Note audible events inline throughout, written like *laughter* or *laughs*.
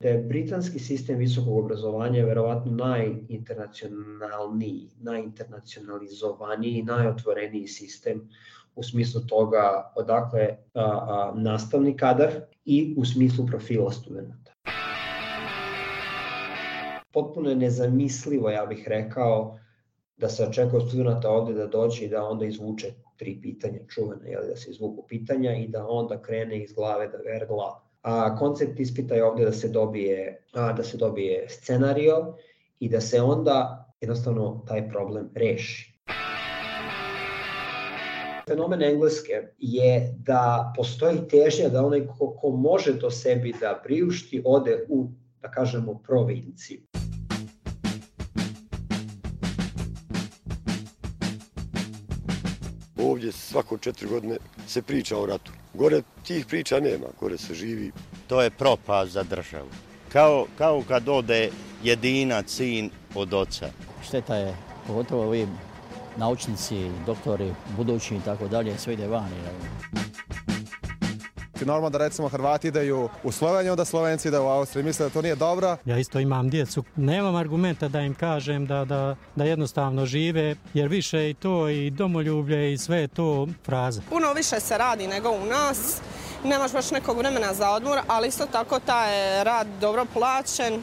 da je britanski sistem visokog obrazovanja verovatno najinternacionalniji, najinternacionalizovaniji, najotvoreniji sistem u smislu toga odakle a, a, nastavni kadar i u smislu profila studenta. Potpuno je nezamislivo, ja bih rekao, da se očekuje studenta ovde da dođe i da onda izvuče tri pitanja čuvene, jel, da se izvuku pitanja i da onda krene iz glave da vergla. A, koncept ispita je ovde da se dobije, a, da se dobije scenario i da se onda jednostavno taj problem reši. Fenomen engleske je da postoji težnja da onaj ko, ko može to sebi da priušti ode u, da kažemo, provinciju. Ovdje svako četiri godine se priča o ratu. Gore tih priča nema, gore se živi. To je propast za državu. Kao, kao kad ode jedina sin od oca. Šteta je, pogotovo ovi naučnici, doktori, budući i tako dalje, sve ide vani. Normalno da recimo Hrvati ideju u Sloveniju, da Slovenci ide u Austriju. Misle da to nije dobro. Ja isto imam djecu. Nemam argumenta da im kažem da, da, da jednostavno žive, jer više i to i domoljublje i sve je to fraza. Puno više se radi nego u nas. Nemaš baš nekog vremena za odmor, ali isto tako taj rad dobro plaćen.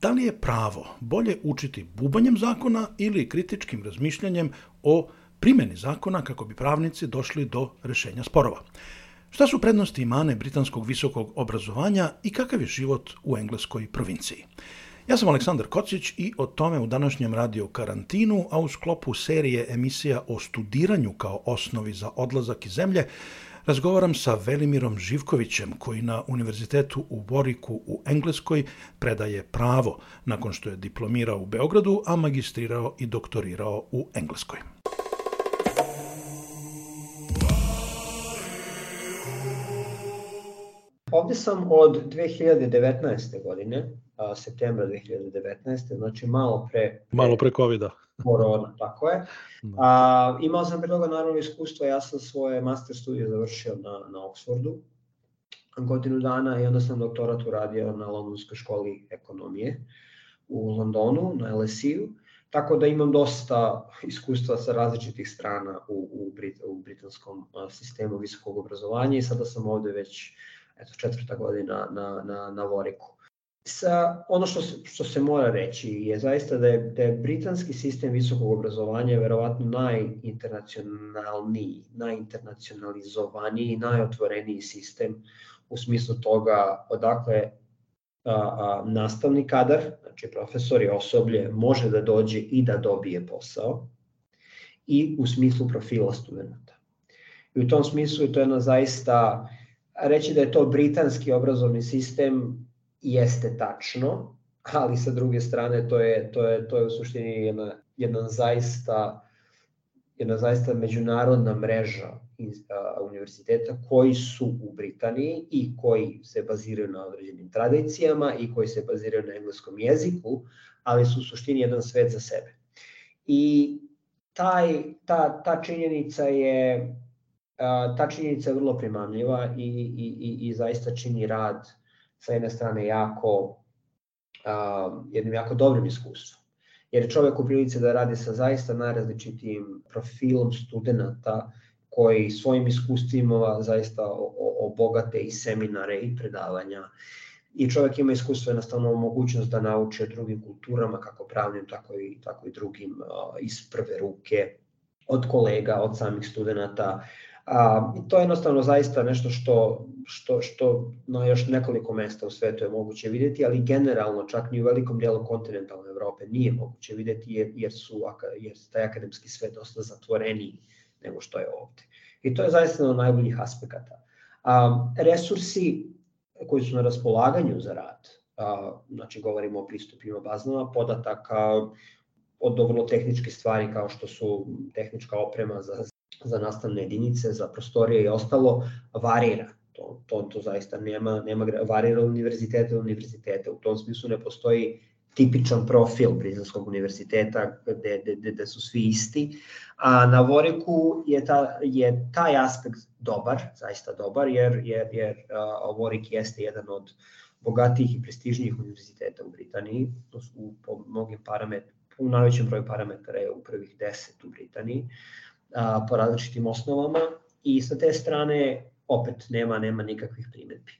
Da li je pravo bolje učiti bubanjem zakona ili kritičkim razmišljanjem o primjeni zakona kako bi pravnici došli do rešenja sporova? Šta su prednosti i mane britanskog visokog obrazovanja i kakav je život u engleskoj provinciji? Ja sam Aleksandar Kocić i o tome u današnjem radio karantinu, a u sklopu serije emisija o studiranju kao osnovi za odlazak iz zemlje, Razgovaram sa Velimirom Živkovićem koji na Univerzitetu u Boriku u Engleskoj predaje pravo nakon što je diplomirao u Beogradu, a magistrirao i doktorirao u Engleskoj. Ovde sam od 2019. godine, a, septembra 2019. znači malo pre... Malo pre COVID-a. Korona, tako je. Da. A, imao sam pre toga naravno iskustvo, ja sam svoje master studije završio na, na Oxfordu godinu dana i onda sam doktorat uradio na Londonskoj školi ekonomije u Londonu, na LSE-u. Tako da imam dosta iskustva sa različitih strana u, u, Brit, u britanskom sistemu visokog obrazovanja i sada sam ovde već eto, četvrta godina na, na, na Voriku sa, ono što se, što se mora reći je zaista da je, da je britanski sistem visokog obrazovanja verovatno najinternacionalniji, najinternacionalizovaniji, najotvoreniji sistem u smislu toga odakle a, a, nastavni kadar, znači profesor i osoblje, može da dođe i da dobije posao i u smislu profila studenta. I u tom smislu je to jedna zaista, reći da je to britanski obrazovni sistem jeste tačno, ali sa druge strane to je, to je, to je u suštini jedna, jedna zaista jedna zaista međunarodna mreža univerziteta koji su u Britaniji i koji se baziraju na određenim tradicijama i koji se baziraju na engleskom jeziku, ali su u suštini jedan svet za sebe. I taj, ta, ta činjenica je ta činjenica je vrlo primamljiva i, i, i, i zaista čini rad sa jedne strane jako, uh, jednim jako dobrim iskustvom. Jer je čovjek u prilici da radi sa zaista najrazličitijim profilom studenta koji svojim iskustvima zaista obogate i seminare i predavanja. I čovjek ima iskustvo jednostavno mogućnost da nauči o drugim kulturama, kako pravnim, tako i, tako i drugim iz prve ruke, od kolega, od samih studenta, A, I to je jednostavno zaista nešto što, što, što na još nekoliko mesta u svetu je moguće videti, ali generalno čak ni u velikom dijelu kontinentalne Evrope nije moguće videti jer, jer su jer taj akademski svet dosta zatvoreniji nego što je ovde. I to je zaista od najboljih aspekata. A, resursi koji su na raspolaganju za rad, a, znači govorimo o pristupima baznama podataka, od vrlo tehničke stvari kao što su tehnička oprema za, za nastavne jedinice, za prostorije i ostalo, varira. To, to, to zaista nema, nema varira univerziteta univerziteta. U tom smislu ne postoji tipičan profil Britanskog univerziteta gde, gde, gde su svi isti. A na Voriku je, ta, je taj aspekt dobar, zaista dobar, jer, jer, jer uh, Vorik jeste jedan od bogatijih i prestižnijih univerziteta u Britaniji, to su po mnogim parametrima, u najvećem broju parametara je u prvih 10 u Britaniji, a, po različitim osnovama i sa te strane opet nema nema nikakvih primetbi.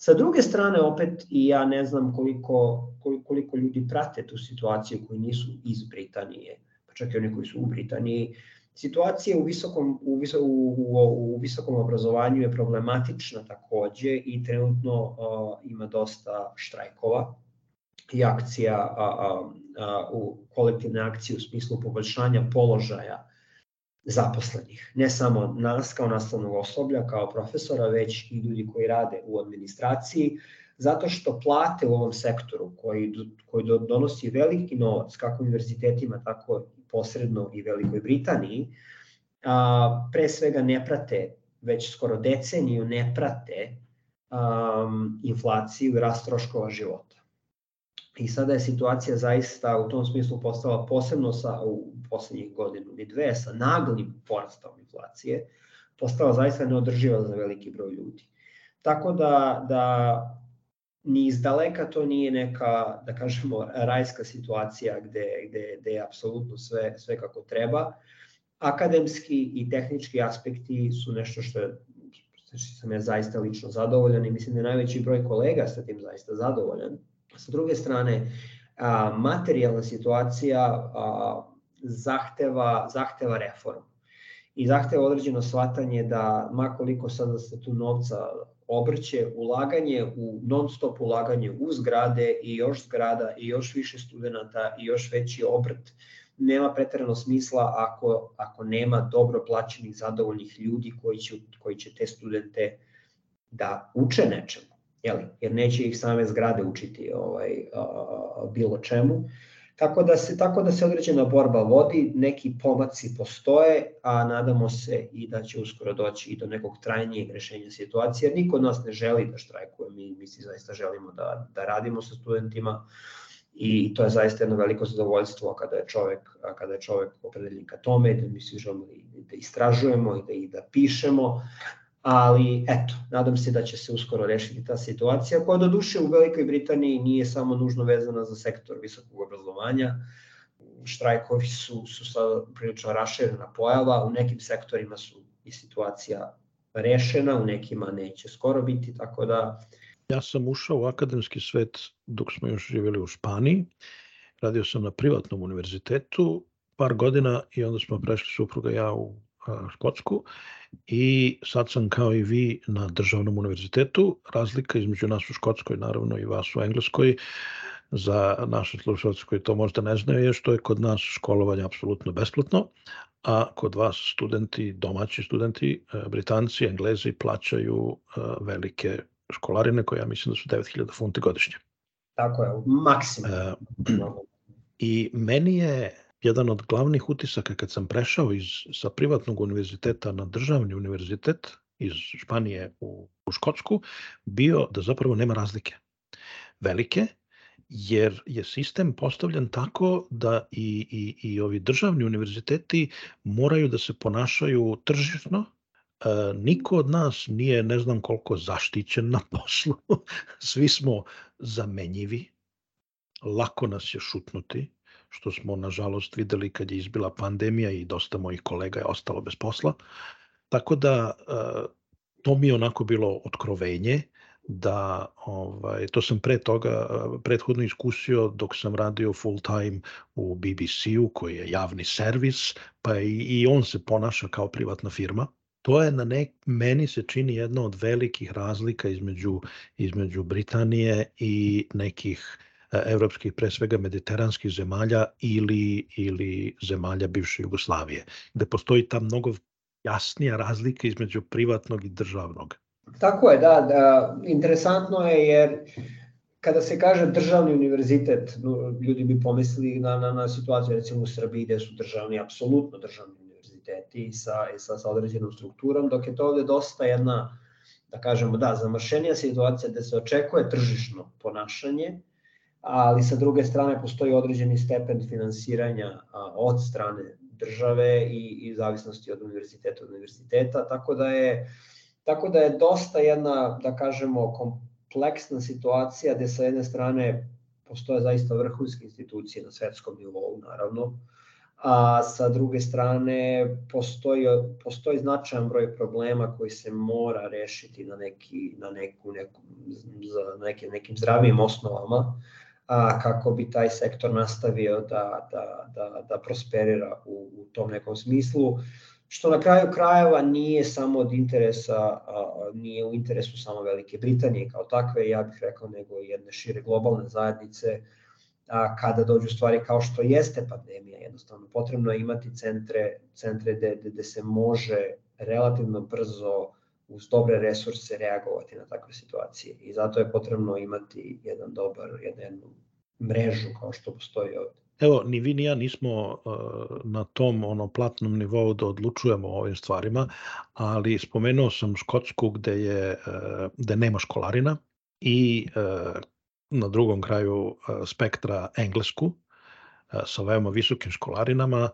Sa druge strane, opet, i ja ne znam koliko, koliko ljudi prate tu situaciju koji nisu iz Britanije, pa čak i oni koji su u Britaniji, situacija u visokom, u, u, u, visokom obrazovanju je problematična takođe i trenutno uh, ima dosta štrajkova i akcija, a, a, a, u kolektivne akcije u smislu poboljšanja položaja zaposlenih. Ne samo nas kao nastavnog osoblja, kao profesora, već i ljudi koji rade u administraciji, zato što plate u ovom sektoru koji, koji donosi veliki novac kako univerzitetima, tako posredno i Velikoj Britaniji, a, pre svega ne prate, već skoro deceniju ne prate um, inflaciju i rast troškova života. I sada je situacija zaista u tom smislu postala posebno sa, u poslednjih godinu ili dve sa naglim porastom inflacije, postala zaista neodrživa za veliki broj ljudi. Tako da, da ni iz daleka to nije neka, da kažemo, rajska situacija gde, gde, gde je apsolutno sve, sve kako treba. Akademski i tehnički aspekti su nešto što je što sam ja zaista lično zadovoljan i mislim da je najveći broj kolega sa tim zaista zadovoljan. Sa druge strane, materijalna situacija zahteva, zahteva reformu. I zahteva određeno shvatanje da makoliko sada se tu novca obrće, ulaganje u non stop ulaganje u zgrade i još zgrada i još više studenta i još veći obrt nema pretarano smisla ako, ako nema dobro plaćenih zadovoljnih ljudi koji će, koji će te studente da uče nečemu jeli, jer neće ih same zgrade učiti ovaj, a, a, bilo čemu. Tako da se tako da se određena borba vodi, neki pomaci postoje, a nadamo se i da će uskoro doći i do nekog trajnijeg rešenja situacije, jer niko od nas ne želi da štrajkuje, mi, mi si zaista želimo da, da radimo sa studentima i to je zaista jedno veliko zadovoljstvo kada je čovek, kada je čovek opredeljen ka tome, da mi svi želimo da istražujemo i da, i da pišemo, ali eto, nadam se da će se uskoro rešiti ta situacija, koja do duše u Velikoj Britaniji nije samo nužno vezana za sektor visokog obrazovanja, štrajkovi su, su sada prilično raširena pojava, u nekim sektorima su i situacija rešena, u nekima neće skoro biti, tako da... Ja sam ušao u akademski svet dok smo još živjeli u Španiji, radio sam na privatnom univerzitetu par godina i onda smo prešli supruga ja u Škotsku i sad sam kao i vi na državnom univerzitetu. Razlika između nas u Škotskoj, naravno i vas u Engleskoj, za naše slušalce koji to možda ne znaju, je što je kod nas školovanje apsolutno besplatno, a kod vas studenti, domaći studenti, e, Britanci, Englezi plaćaju e, velike školarine koje ja mislim da su 9000 funti godišnje. Tako je, maksimum. E, *clears throat* I meni je jedan od glavnih utisaka kad sam prešao iz, sa privatnog univerziteta na državni univerzitet iz Španije u, u Škotsku bio da zapravo nema razlike. Velike, jer je sistem postavljen tako da i, i, i ovi državni univerziteti moraju da se ponašaju tržišno, e, niko od nas nije ne znam koliko zaštićen na poslu, *laughs* svi smo zamenjivi, lako nas je šutnuti, što smo nažalost videli kad je izbila pandemija i dosta mojih kolega je ostalo bez posla. Tako da e, to mi je onako bilo otkrovenje da ovaj to sam pre toga e, prethodno iskusio dok sam radio full time u BBC-u koji je javni servis, pa i, i on se ponaša kao privatna firma. To je na nek, meni se čini jedna od velikih razlika između između Britanije i nekih evropskih, pre svega mediteranskih zemalja ili, ili zemalja bivše Jugoslavije, gde postoji ta mnogo jasnija razlika između privatnog i državnog. Tako je, da, da, interesantno je jer kada se kaže državni univerzitet, ljudi bi pomislili na, na, na situaciju recimo u Srbiji gde su državni, apsolutno državni univerziteti sa, sa, sa određenom strukturom, dok je to ovde dosta jedna, da kažemo, da, zamršenija situacija gde se očekuje tržišno ponašanje, ali sa druge strane postoji određeni stepen finansiranja od strane države i, i zavisnosti od univerziteta od univerziteta, tako da je tako da je dosta jedna, da kažemo, kompleksna situacija gde sa jedne strane postoje zaista vrhunske institucije na svetskom nivou, naravno, a sa druge strane postoji, postoji značajan broj problema koji se mora rešiti na, neki, na neku, neku, za neke, nekim zdravijim osnovama a, kako bi taj sektor nastavio da, da, da, da prosperira u, u tom nekom smislu, što na kraju krajeva nije samo od interesa, a, nije u interesu samo Velike Britanije kao takve, ja bih rekao, nego jedne šire globalne zajednice, a, kada dođu stvari kao što jeste pandemija, jednostavno potrebno je imati centre, centre gde, gde se može relativno brzo uz dobre resurse reagovati na takve situacije i zato je potrebno imati jedan dobar, jednu mrežu kao što postoji ovde. Evo, ni vi ni ja nismo uh, na tom ono platnom nivou da odlučujemo o ovim stvarima, ali spomenuo sam Škotsku gde, je, uh, gde nema školarina i uh, na drugom kraju spektra Englesku sa veoma visokim školarinama.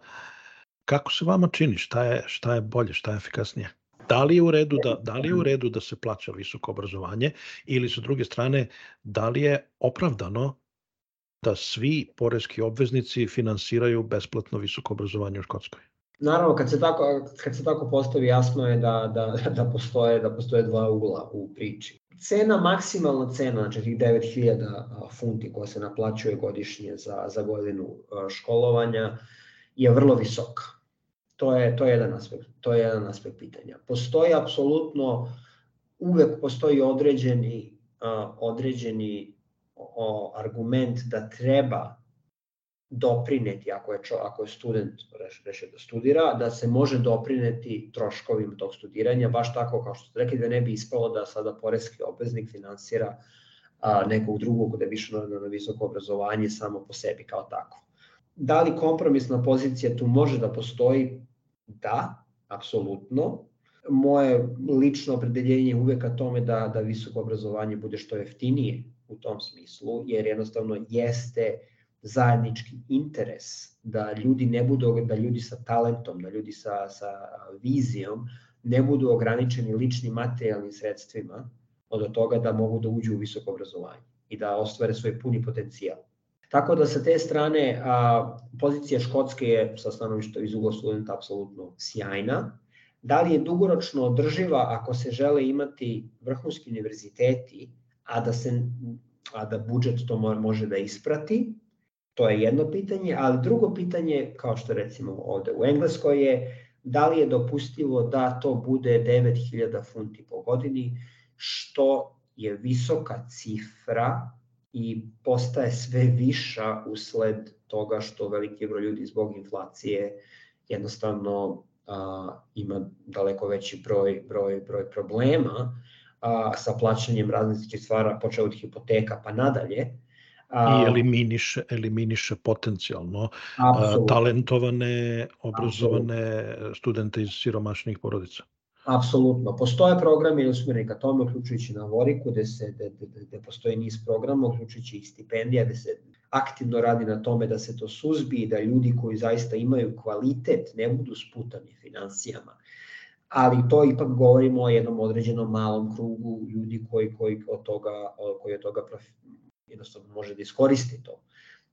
Kako se vama čini? Šta je, šta je bolje, šta je efikasnije? Da li je u redu da, da li je u redu da se plaća visoko obrazovanje ili sa druge strane da li je opravdano da svi poreski obveznici finansiraju besplatno visoko obrazovanje u Škotskoj? Naravno, kad se tako, kad se tako postavi, jasno je da, da, da, postoje, da postoje dva ugla u priči. Cena, maksimalna cena, znači tih 9000 funti koja se naplaćuje godišnje za, za godinu školovanja, je vrlo visoka. To je, to je, jedan, aspekt, to je jedan aspekt pitanja. Postoji apsolutno, uvek postoji određeni, određeni argument da treba doprineti, ako je, čo, ako je student rešio da studira, da se može doprineti troškovima tog studiranja, baš tako kao što ste rekli, da ne bi ispalo da sada poreski obveznik finansira a, nekog drugog da bi na, na visoko obrazovanje samo po sebi kao tako. Da li kompromisna pozicija tu može da postoji? Da, apsolutno. Moje lično opredeljenje je uvek tome da, da visoko obrazovanje bude što jeftinije u tom smislu, jer jednostavno jeste zajednički interes da ljudi ne budu, da ljudi sa talentom, da ljudi sa, sa vizijom ne budu ograničeni ličnim materijalnim sredstvima od toga da mogu da uđu u visoko obrazovanje i da ostvare svoj puni potencijal. Tako da sa te strane a, pozicija Škotske je sa stanovišta iz ugla studenta apsolutno sjajna. Da li je dugoročno održiva ako se žele imati vrhunski univerziteti a da se a da budžet to može da isprati, to je jedno pitanje, ali drugo pitanje, kao što recimo ovde u Engleskoj je, da li je dopustivo da to bude 9000 funti po godini, što je visoka cifra i postaje sve viša usled toga što veliki broj ljudi zbog inflacije jednostavno a, ima daleko veći broj, broj, broj problema a, sa plaćanjem različitih stvara, počeo od hipoteka pa nadalje. A, I eliminiše, eliminiše potencijalno a, talentovane, obrazovane Absolutno. studente iz siromašnih porodica. Apsolutno. Postoje programi usmjereni ka tome, uključujući na Voriku, gde, se, gde, gde, gde postoji niz programa, uključujući i stipendija, gde se aktivno radi na tome da se to suzbi, da ljudi koji zaista imaju kvalitet ne budu sputani financijama ali to ipak govorimo o jednom određenom malom krugu ljudi koji, koji od toga, koji od toga profi, jednostavno može da iskoristi to.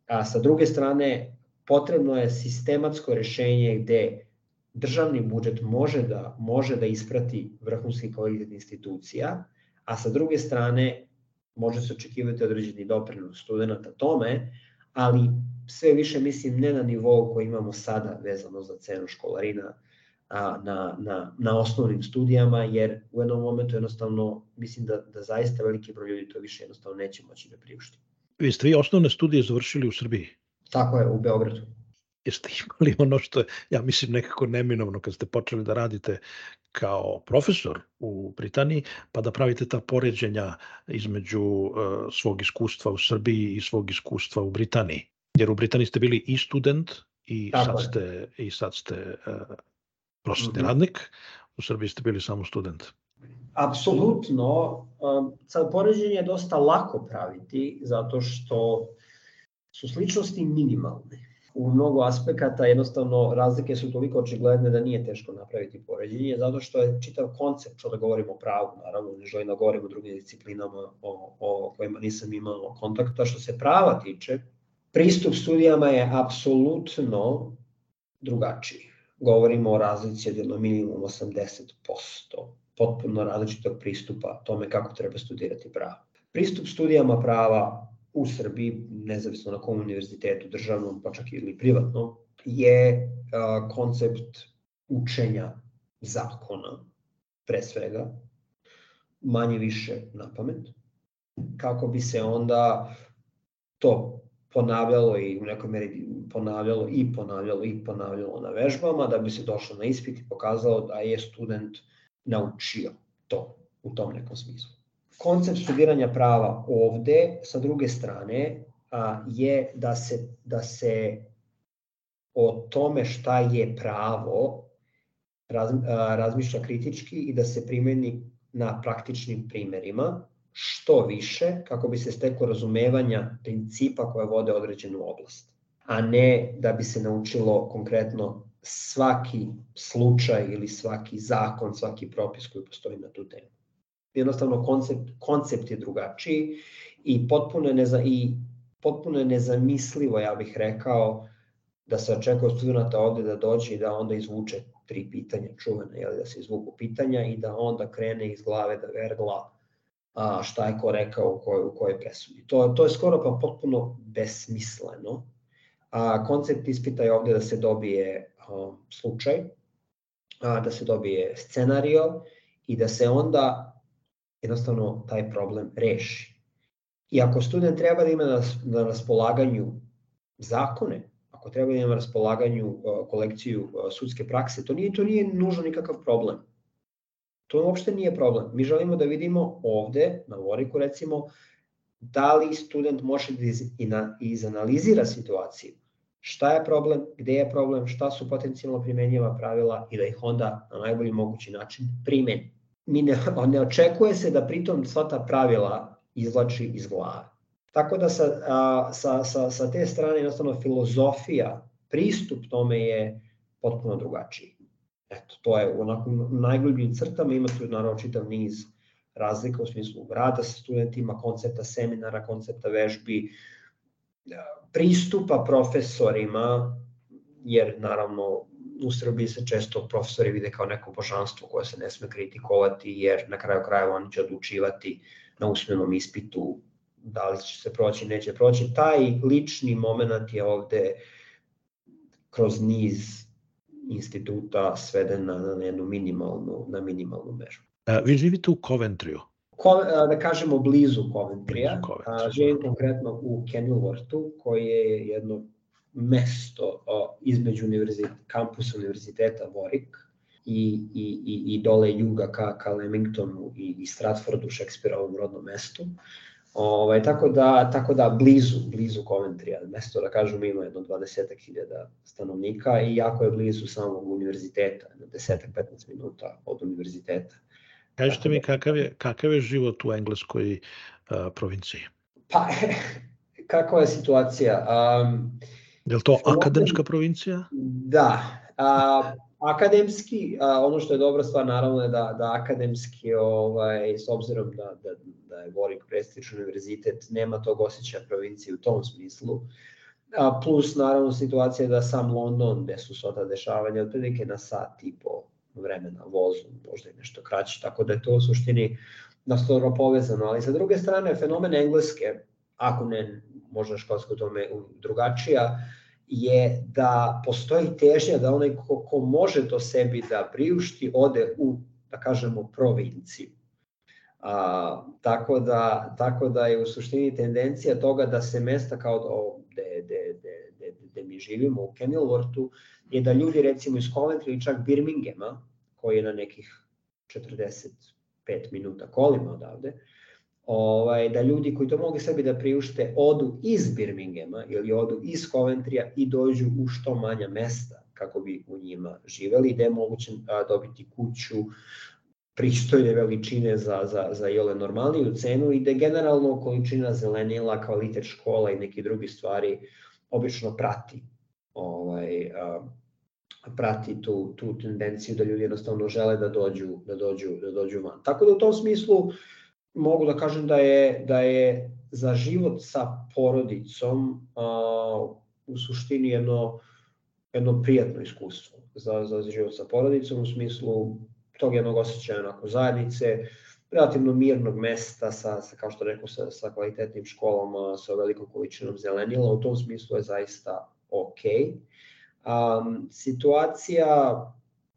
A sa druge strane, potrebno je sistematsko rešenje gde državni budžet može da može da isprati vrhunski kvalitet institucija, a sa druge strane može se očekivati određeni doprinos studenta tome, ali sve više mislim ne na nivou koji imamo sada vezano za cenu školarina, na, na, na osnovnim studijama, jer u jednom momentu jednostavno mislim da, da zaista veliki broj ljudi to više jednostavno neće moći da priušti. Vi ste vi osnovne studije završili u Srbiji? Tako je, u Beogradu. Jeste *laughs* imali ono što je, ja mislim, nekako neminovno kad ste počeli da radite kao profesor u Britaniji, pa da pravite ta poređenja između uh, svog iskustva u Srbiji i svog iskustva u Britaniji. Jer u Britaniji ste bili i student i Tako sad ste, i sad ste uh, prosvetni mm -hmm. radnik, u Srbiji ste bili samo student. Apsolutno. Um, sad, poređenje je dosta lako praviti, zato što su sličnosti minimalne u mnogo aspekata jednostavno razlike su toliko očigledne da nije teško napraviti poređenje, zato što je čitav koncept, što da govorimo o pravu, naravno ne želim da govorim o drugim disciplinama o, o kojima nisam imao kontakta, što se prava tiče, pristup studijama je apsolutno drugačiji. Govorimo o razlici od jedno minimum 80%, potpuno različitog pristupa tome kako treba studirati pravo. Pristup studijama prava u Srbiji, nezavisno na kom univerzitetu, državnom, pa čak ili privatnom, je a, koncept učenja zakona, pre svega, manje više na pamet, kako bi se onda to ponavljalo i u nekoj meri ponavljalo i ponavljalo i ponavljalo na vežbama, da bi se došlo na ispit i pokazalo da je student naučio to u tom nekom smislu koncept studiranja prava ovde, sa druge strane, a, je da se, da se o tome šta je pravo raz, a, razmišlja kritički i da se primeni na praktičnim primerima, što više kako bi se steklo razumevanja principa koje vode određenu oblast, a ne da bi se naučilo konkretno svaki slučaj ili svaki zakon, svaki propis koji postoji na tu temu jednostavno koncept, koncept je drugačiji i potpuno je, neza, i potpuno je nezamislivo, ja bih rekao, da se očekuje od studenta ovde da dođe i da onda izvuče tri pitanja čuvene, jel, da se izvuku pitanja i da onda krene iz glave da vergla a, šta je ko rekao u kojoj, u kojoj presudi. To, to je skoro pa potpuno besmisleno. A, koncept ispita je ovde da se dobije a, slučaj, a, da se dobije scenario i da se onda jednostavno taj problem reši. I ako student treba da ima na, raspolaganju zakone, ako treba da ima na raspolaganju uh, kolekciju uh, sudske prakse, to nije, to nije nužno nikakav problem. To uopšte nije problem. Mi želimo da vidimo ovde, na Voriku recimo, da li student može da iz, izanalizira situaciju. Šta je problem, gde je problem, šta su potencijalno primenjiva pravila i da ih onda na najbolji mogući način primeni mi ne, *laughs* ne očekuje se da pritom sva ta pravila izlači iz glave. Tako da sa, a, sa, sa, sa te strane jednostavno filozofija, pristup tome je potpuno drugačiji. Eto, to je onako u najgljubljim crtama, ima tu naravno čitav niz razlika u smislu rada sa studentima, koncepta seminara, koncepta vežbi, pristupa profesorima, jer naravno u Srbiji se često profesori vide kao neko božanstvo koje se ne sme kritikovati, jer na kraju krajeva oni će odlučivati na usmenom ispitu da li će se proći, neće proći. Taj lični moment je ovde kroz niz instituta sveden na, na jednu minimalnu, na minimalnu meru. A, vi živite u Coventryu? Ko, da kažemo blizu Coventrya. Blizu živim konkretno u Kenilworthu, koji je jedno mesto o, između univerzit, kampusa univerziteta Warwick i, i, i, i dole juga ka, ka Lemingtonu i, i Stratfordu, Šekspirovom rodnom mestu. Ovaj, tako, da, tako da blizu, blizu Coventrya, mesto da kažem ima jedno 20.000 stanovnika i jako je blizu samog univerziteta, 10-15 minuta od univerziteta. Kažete mi kakav je, kakav je život u engleskoj uh, provinciji? Pa, *laughs* kakva je situacija? Um, Je li to akademska provincija? Da. A, akademski, a, ono što je dobra stvar naravno je da, da akademski, ovaj, s obzirom da, da, da je Warwick prestižni univerzitet, nema tog osjećaja provincije u tom smislu. A, plus naravno situacija da sam London, gde su sva ta dešavanja, otprilike na sat i po vremena vozu, možda i nešto kraće, tako da je to u suštini nastoro povezano, ali sa druge strane fenomen engleske, ako ne možda školsko tome drugačija, je da postoji težnja da onaj ko, ko može to sebi da priušti ode u, da kažemo, provinciju. A, tako, da, tako da je u suštini tendencija toga da se mesta kao gde, gde, gde, gde, gde mi živimo u Kenilworthu, je da ljudi recimo iz Coventry ili čak Birminghama, koji je na nekih 45 minuta kolima odavde, ovaj, da ljudi koji to mogu sebi da priušte odu iz Birminghama ili odu iz Coventrya i dođu u što manja mesta kako bi u njima živeli da je moguće dobiti kuću pristojne veličine za, za, za jole normalniju cenu i da je generalno količina zelenila, kvalitet škola i neki drugi stvari obično prati ovaj, a, prati tu, tu tendenciju da ljudi jednostavno žele da dođu, da dođu, da dođu van. Tako da u tom smislu mogu da kažem da je, da je za život sa porodicom a, u suštini jedno, jedno prijatno iskustvo za, za život sa porodicom u smislu tog jednog osjećaja onako zajednice, relativno mirnog mesta sa, sa kao što rekao, sa, sa kvalitetnim školama, sa velikom količinom zelenila, u tom smislu je zaista ok. Um, situacija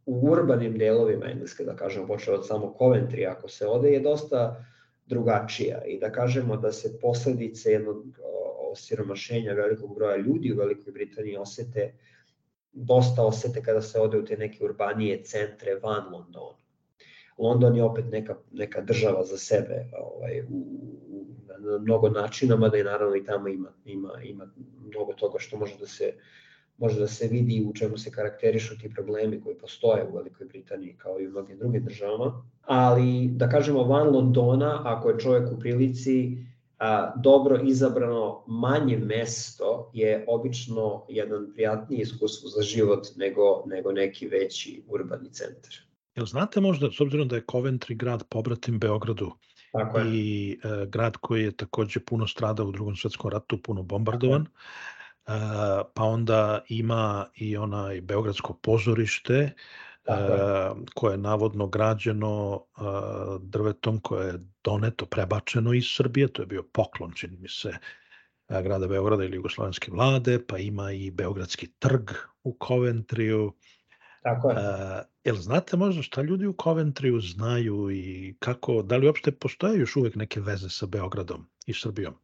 u urbanim delovima Engleske, da kažemo, počeo od samo Coventry, ako se ode, je dosta drugačija i da kažemo da se posledice jednog osiromašenja velikog broja ljudi u Velikoj Britaniji osete dosta osete kada se ode u te neke urbanije centre van Londona. London je opet neka, neka država za sebe ovaj, u, u, na mnogo načina, mada i naravno i tamo ima, ima, ima mnogo toga što može da se može da se vidi u čemu se karakterišu ti problemi koji postoje u Velikoj Britaniji kao i u mnogim drugim državama. Ali da kažemo van Londona, ako je čovjek u prilici a, dobro izabrano manje mesto je obično jedan prijatniji iskustvo za život nego, nego neki veći urbani centar. Jel znate možda, s obzirom da je Coventry grad pobratim Beogradu, Tako je. i e, grad koji je takođe puno stradao u drugom svetskom ratu, puno bombardovan, e, pa onda ima i onaj Beogradsko pozorište, Tako. koje je navodno građeno drvetom koje je doneto, prebačeno iz Srbije, to je bio poklon, čini mi se, grada Beograda ili Jugoslovenske vlade, pa ima i Beogradski trg u Coventriju. Tako je. Uh, jel znate možda šta ljudi u Coventriju znaju i kako, da li uopšte postoje još uvek neke veze sa Beogradom i Srbijom?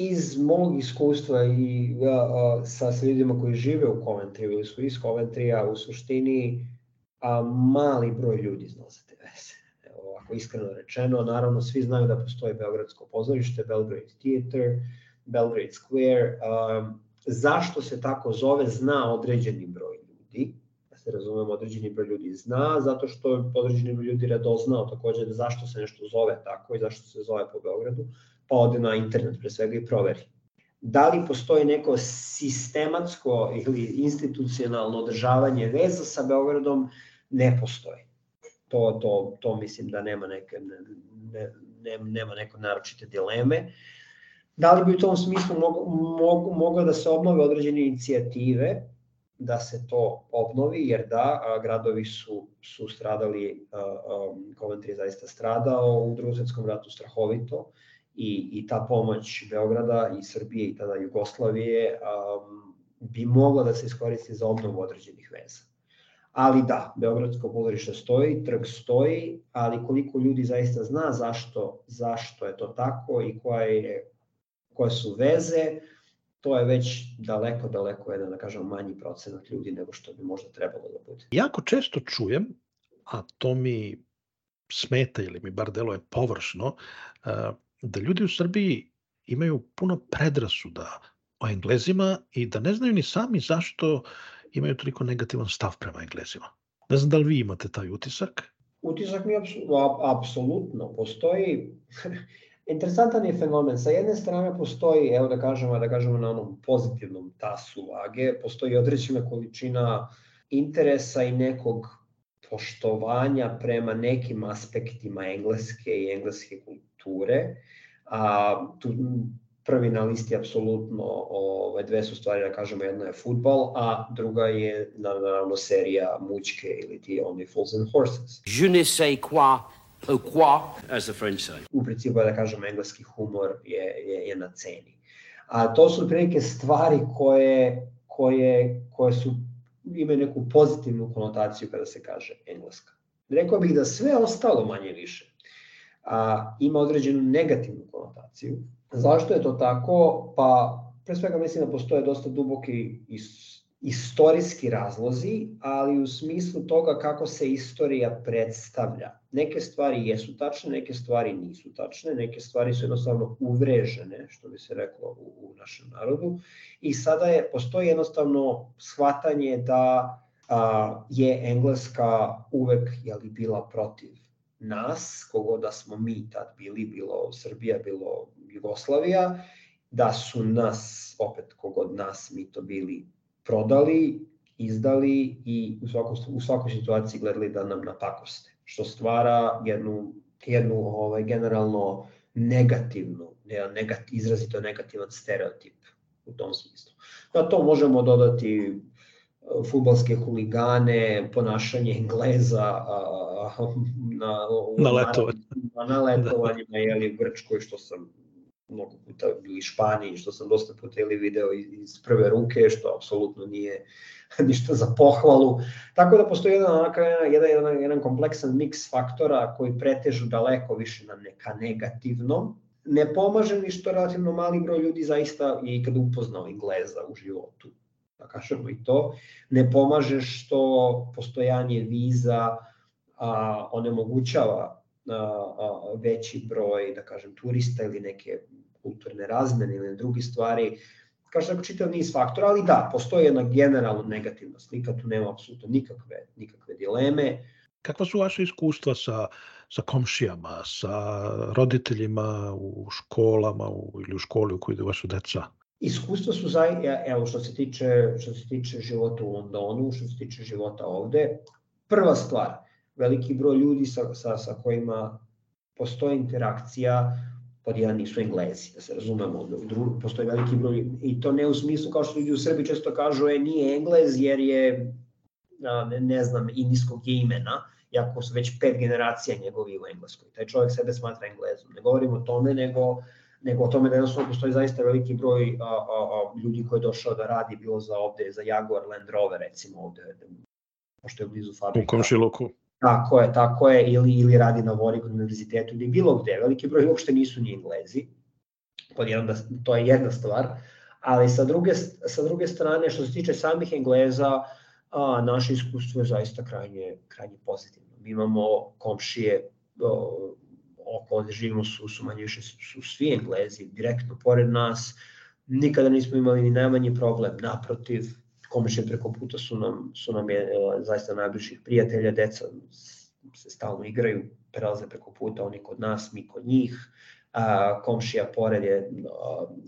Iz mog iskustva i uh, sa ljudima koji žive u Coventriju ili su iz Coventrija, u suštini a mali broj ljudi zna za te veze. Evo, ovako iskreno rečeno, naravno svi znaju da postoji Beogradsko pozorište, Belgrade Theater, Belgrade Square. Um, zašto se tako zove, zna određeni broj ljudi, da se razumemo, određeni broj ljudi zna, zato što određeni broj ljudi radoznao takođe da zašto se nešto zove tako i zašto se zove po Beogradu, pa ode na internet pre svega i proveri. Da li postoji neko sistematsko ili institucionalno održavanje veza sa Beogradom, ne postoji. To, to, to mislim da nema neke, ne, ne, nema neko naročite dileme. Da li bi u tom smislu mogo, mogo, moglo da se obnove određene inicijative da se to obnovi, jer da, a, gradovi su, su stradali, a, a, Coventry je zaista stradao u drugom svetskom ratu strahovito i, i ta pomoć Beograda i Srbije i tada Jugoslavije a, bi mogla da se iskoristi za obnovu određenih veza. Ali da, Beogradsko pozorište stoji, trg stoji, ali koliko ljudi zaista zna zašto, zašto je to tako i koje, je, koje su veze, to je već daleko, daleko jedan, da kažem, manji procenat ljudi nego što bi možda trebalo da bude. Jako često čujem, a to mi smeta ili mi bar deluje površno, da ljudi u Srbiji imaju puno predrasuda o Englezima i da ne znaju ni sami zašto imaju toliko negativan stav prema Englezima. Ne znam da li vi imate taj utisak? Utisak mi apsolutno postoji. *laughs* Interesantan je fenomen. Sa jedne strane postoji, evo da kažemo, da kažemo na onom pozitivnom tasu vage, postoji određena količina interesa i nekog poštovanja prema nekim aspektima engleske i engleske kulture. A, tu prvi na listi apsolutno ove dve su stvari da kažemo jedna je futbol a druga je naravno serija mućke ili ti Only Fools and Horses. Je ne sais quoi quoi, as the French say. U principu da kažemo engleski humor je, je, je na ceni. A to su prilike stvari koje, koje, koje su imaju neku pozitivnu konotaciju kada se kaže engleska. Rekao bih da sve ostalo manje više a, ima određenu negativnu konotaciju, Zašto je to tako? Pa pre svega mislim da postoje dosta duboki istorijski razlozi, ali u smislu toga kako se istorija predstavlja. Neke stvari jesu tačne, neke stvari nisu tačne, neke stvari su jednostavno uvrežene, što bi se reklo u, u našem narodu. I sada je, postoji jednostavno shvatanje da a, je Engleska uvek jeli, bila protiv nas, kogo da smo mi tad bili, bilo Srbija, bilo Jugoslavija, da su nas, opet kogod nas mi to bili prodali, izdali i u, svako, u svakoj situaciji gledali da nam napakoste, što stvara jednu, jednu ovaj, generalno negativnu, negat, izrazito negativan stereotip u tom smislu. Na to možemo dodati futbalske huligane, ponašanje Engleza na, na, letovanju. na, na letovanjima da. jeli, u Grčkoj, što sam mnogo puta ili Španiji, što sam dosta puta ili video iz prve ruke, što apsolutno nije *laughs* ništa za pohvalu. Tako da postoji jedan, jedan, jedan, jedan kompleksan miks faktora koji pretežu daleko više na neka negativno. Ne pomaže ni što relativno mali broj ljudi zaista i kad upoznao Engleza u životu, da kažemo i to. Ne pomaže što postojanje viza a, onemogućava a, a, veći broj, da kažem, turista ili neke kulturne razmene ili drugi stvari, kao što čitav niz faktora, ali da, postoji jedna generalno negativna slika, tu nema apsolutno nikakve, nikakve dileme. Kakva su vaše iskustva sa, sa komšijama, sa roditeljima u školama u, ili u školi u kojoj ide vaša deca? Iskustva su za, evo što se tiče, što se tiče života u Londonu, što se tiče života ovde, prva stvar, veliki broj ljudi sa, sa, sa kojima postoji interakcija, pod jedan nisu englezi, da se razumemo, drugi, postoji veliki broj, i to ne u smislu kao što ljudi u Srbiji često kažu, e, nije englez jer je, ne, ne znam, indijskog imena, jako su već pet generacija njegovi u Engleskoj. Taj čovjek sebe smatra englezom. Ne govorimo o tome, nego, nego o tome da jednostavno postoji zaista veliki broj a, a, a, ljudi koji je došao da radi, bilo za ovde, za Jaguar Land Rover, recimo ovde, pošto je blizu fabrika. U komšiluku. Tako je, tako je, ili, ili radi na Warwick univerzitetu ili bilo gde. Veliki broj uopšte nisu ni englezi. Pod jedan, da, to je jedna stvar. Ali sa druge, sa druge strane, što se tiče samih engleza, a, naše iskustvo je zaista krajnje, krajnje pozitivno. Mi imamo komšije o, oko gde živimo su, su manje više su svi englezi direktno pored nas. Nikada nismo imali ni najmanji problem, naprotiv, komšije preko puta su nam, su nam je, zaista najbližih prijatelja, deca se stalno igraju, prelaze preko puta, oni kod nas, mi kod njih. A, komšija pored je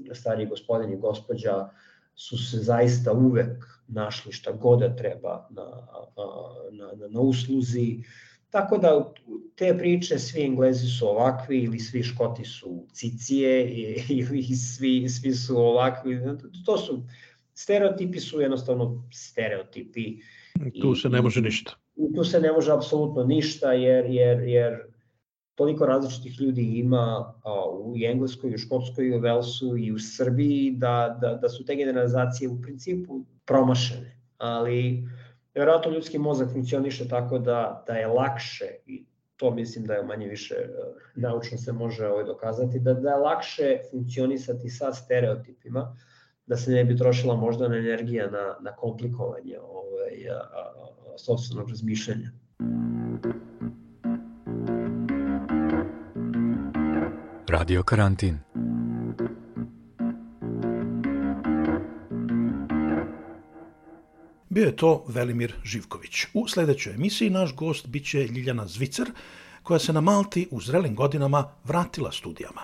a, stariji gospodin i gospođa su se zaista uvek našli šta god da treba na, na, na, na usluzi. Tako da te priče, svi Englezi su ovakvi ili svi Škoti su cicije *laughs* ili svi, svi su ovakvi. To su stereotipi su jednostavno stereotipi. Tu se ne može ništa. I tu se ne može apsolutno ništa jer, jer, jer toliko različitih ljudi ima a, u Engleskoj, u Škotskoj, u Velsu i u Srbiji da, da, da su te generalizacije u principu promašene. Ali verovatno ljudski mozak funkcioniše tako da, da je lakše i to mislim da je manje više naučno se može ovaj dokazati, da, da je lakše funkcionisati sa stereotipima, da se ne bi trošila možda na energija na, na komplikovanje ovaj, a, a, a, sobstvenog razmišljanja. Radio karantin. Bio je to Velimir Živković. U sledećoj emisiji naš gost biće Ljiljana Zvicer, koja se na Malti u zrelim godinama vratila studijama.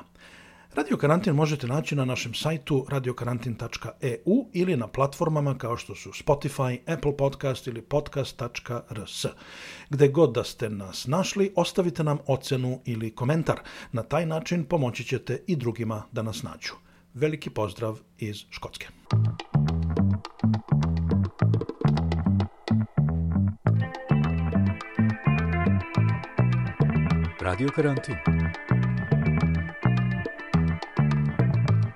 Radio Karantin možete naći na našem sajtu radiokarantin.eu ili na platformama kao što su Spotify, Apple Podcast ili podcast.rs. Gde god da ste nas našli, ostavite nam ocenu ili komentar. Na taj način pomoći ćete i drugima da nas nađu. Veliki pozdrav iz Škotske. Radio Karantin.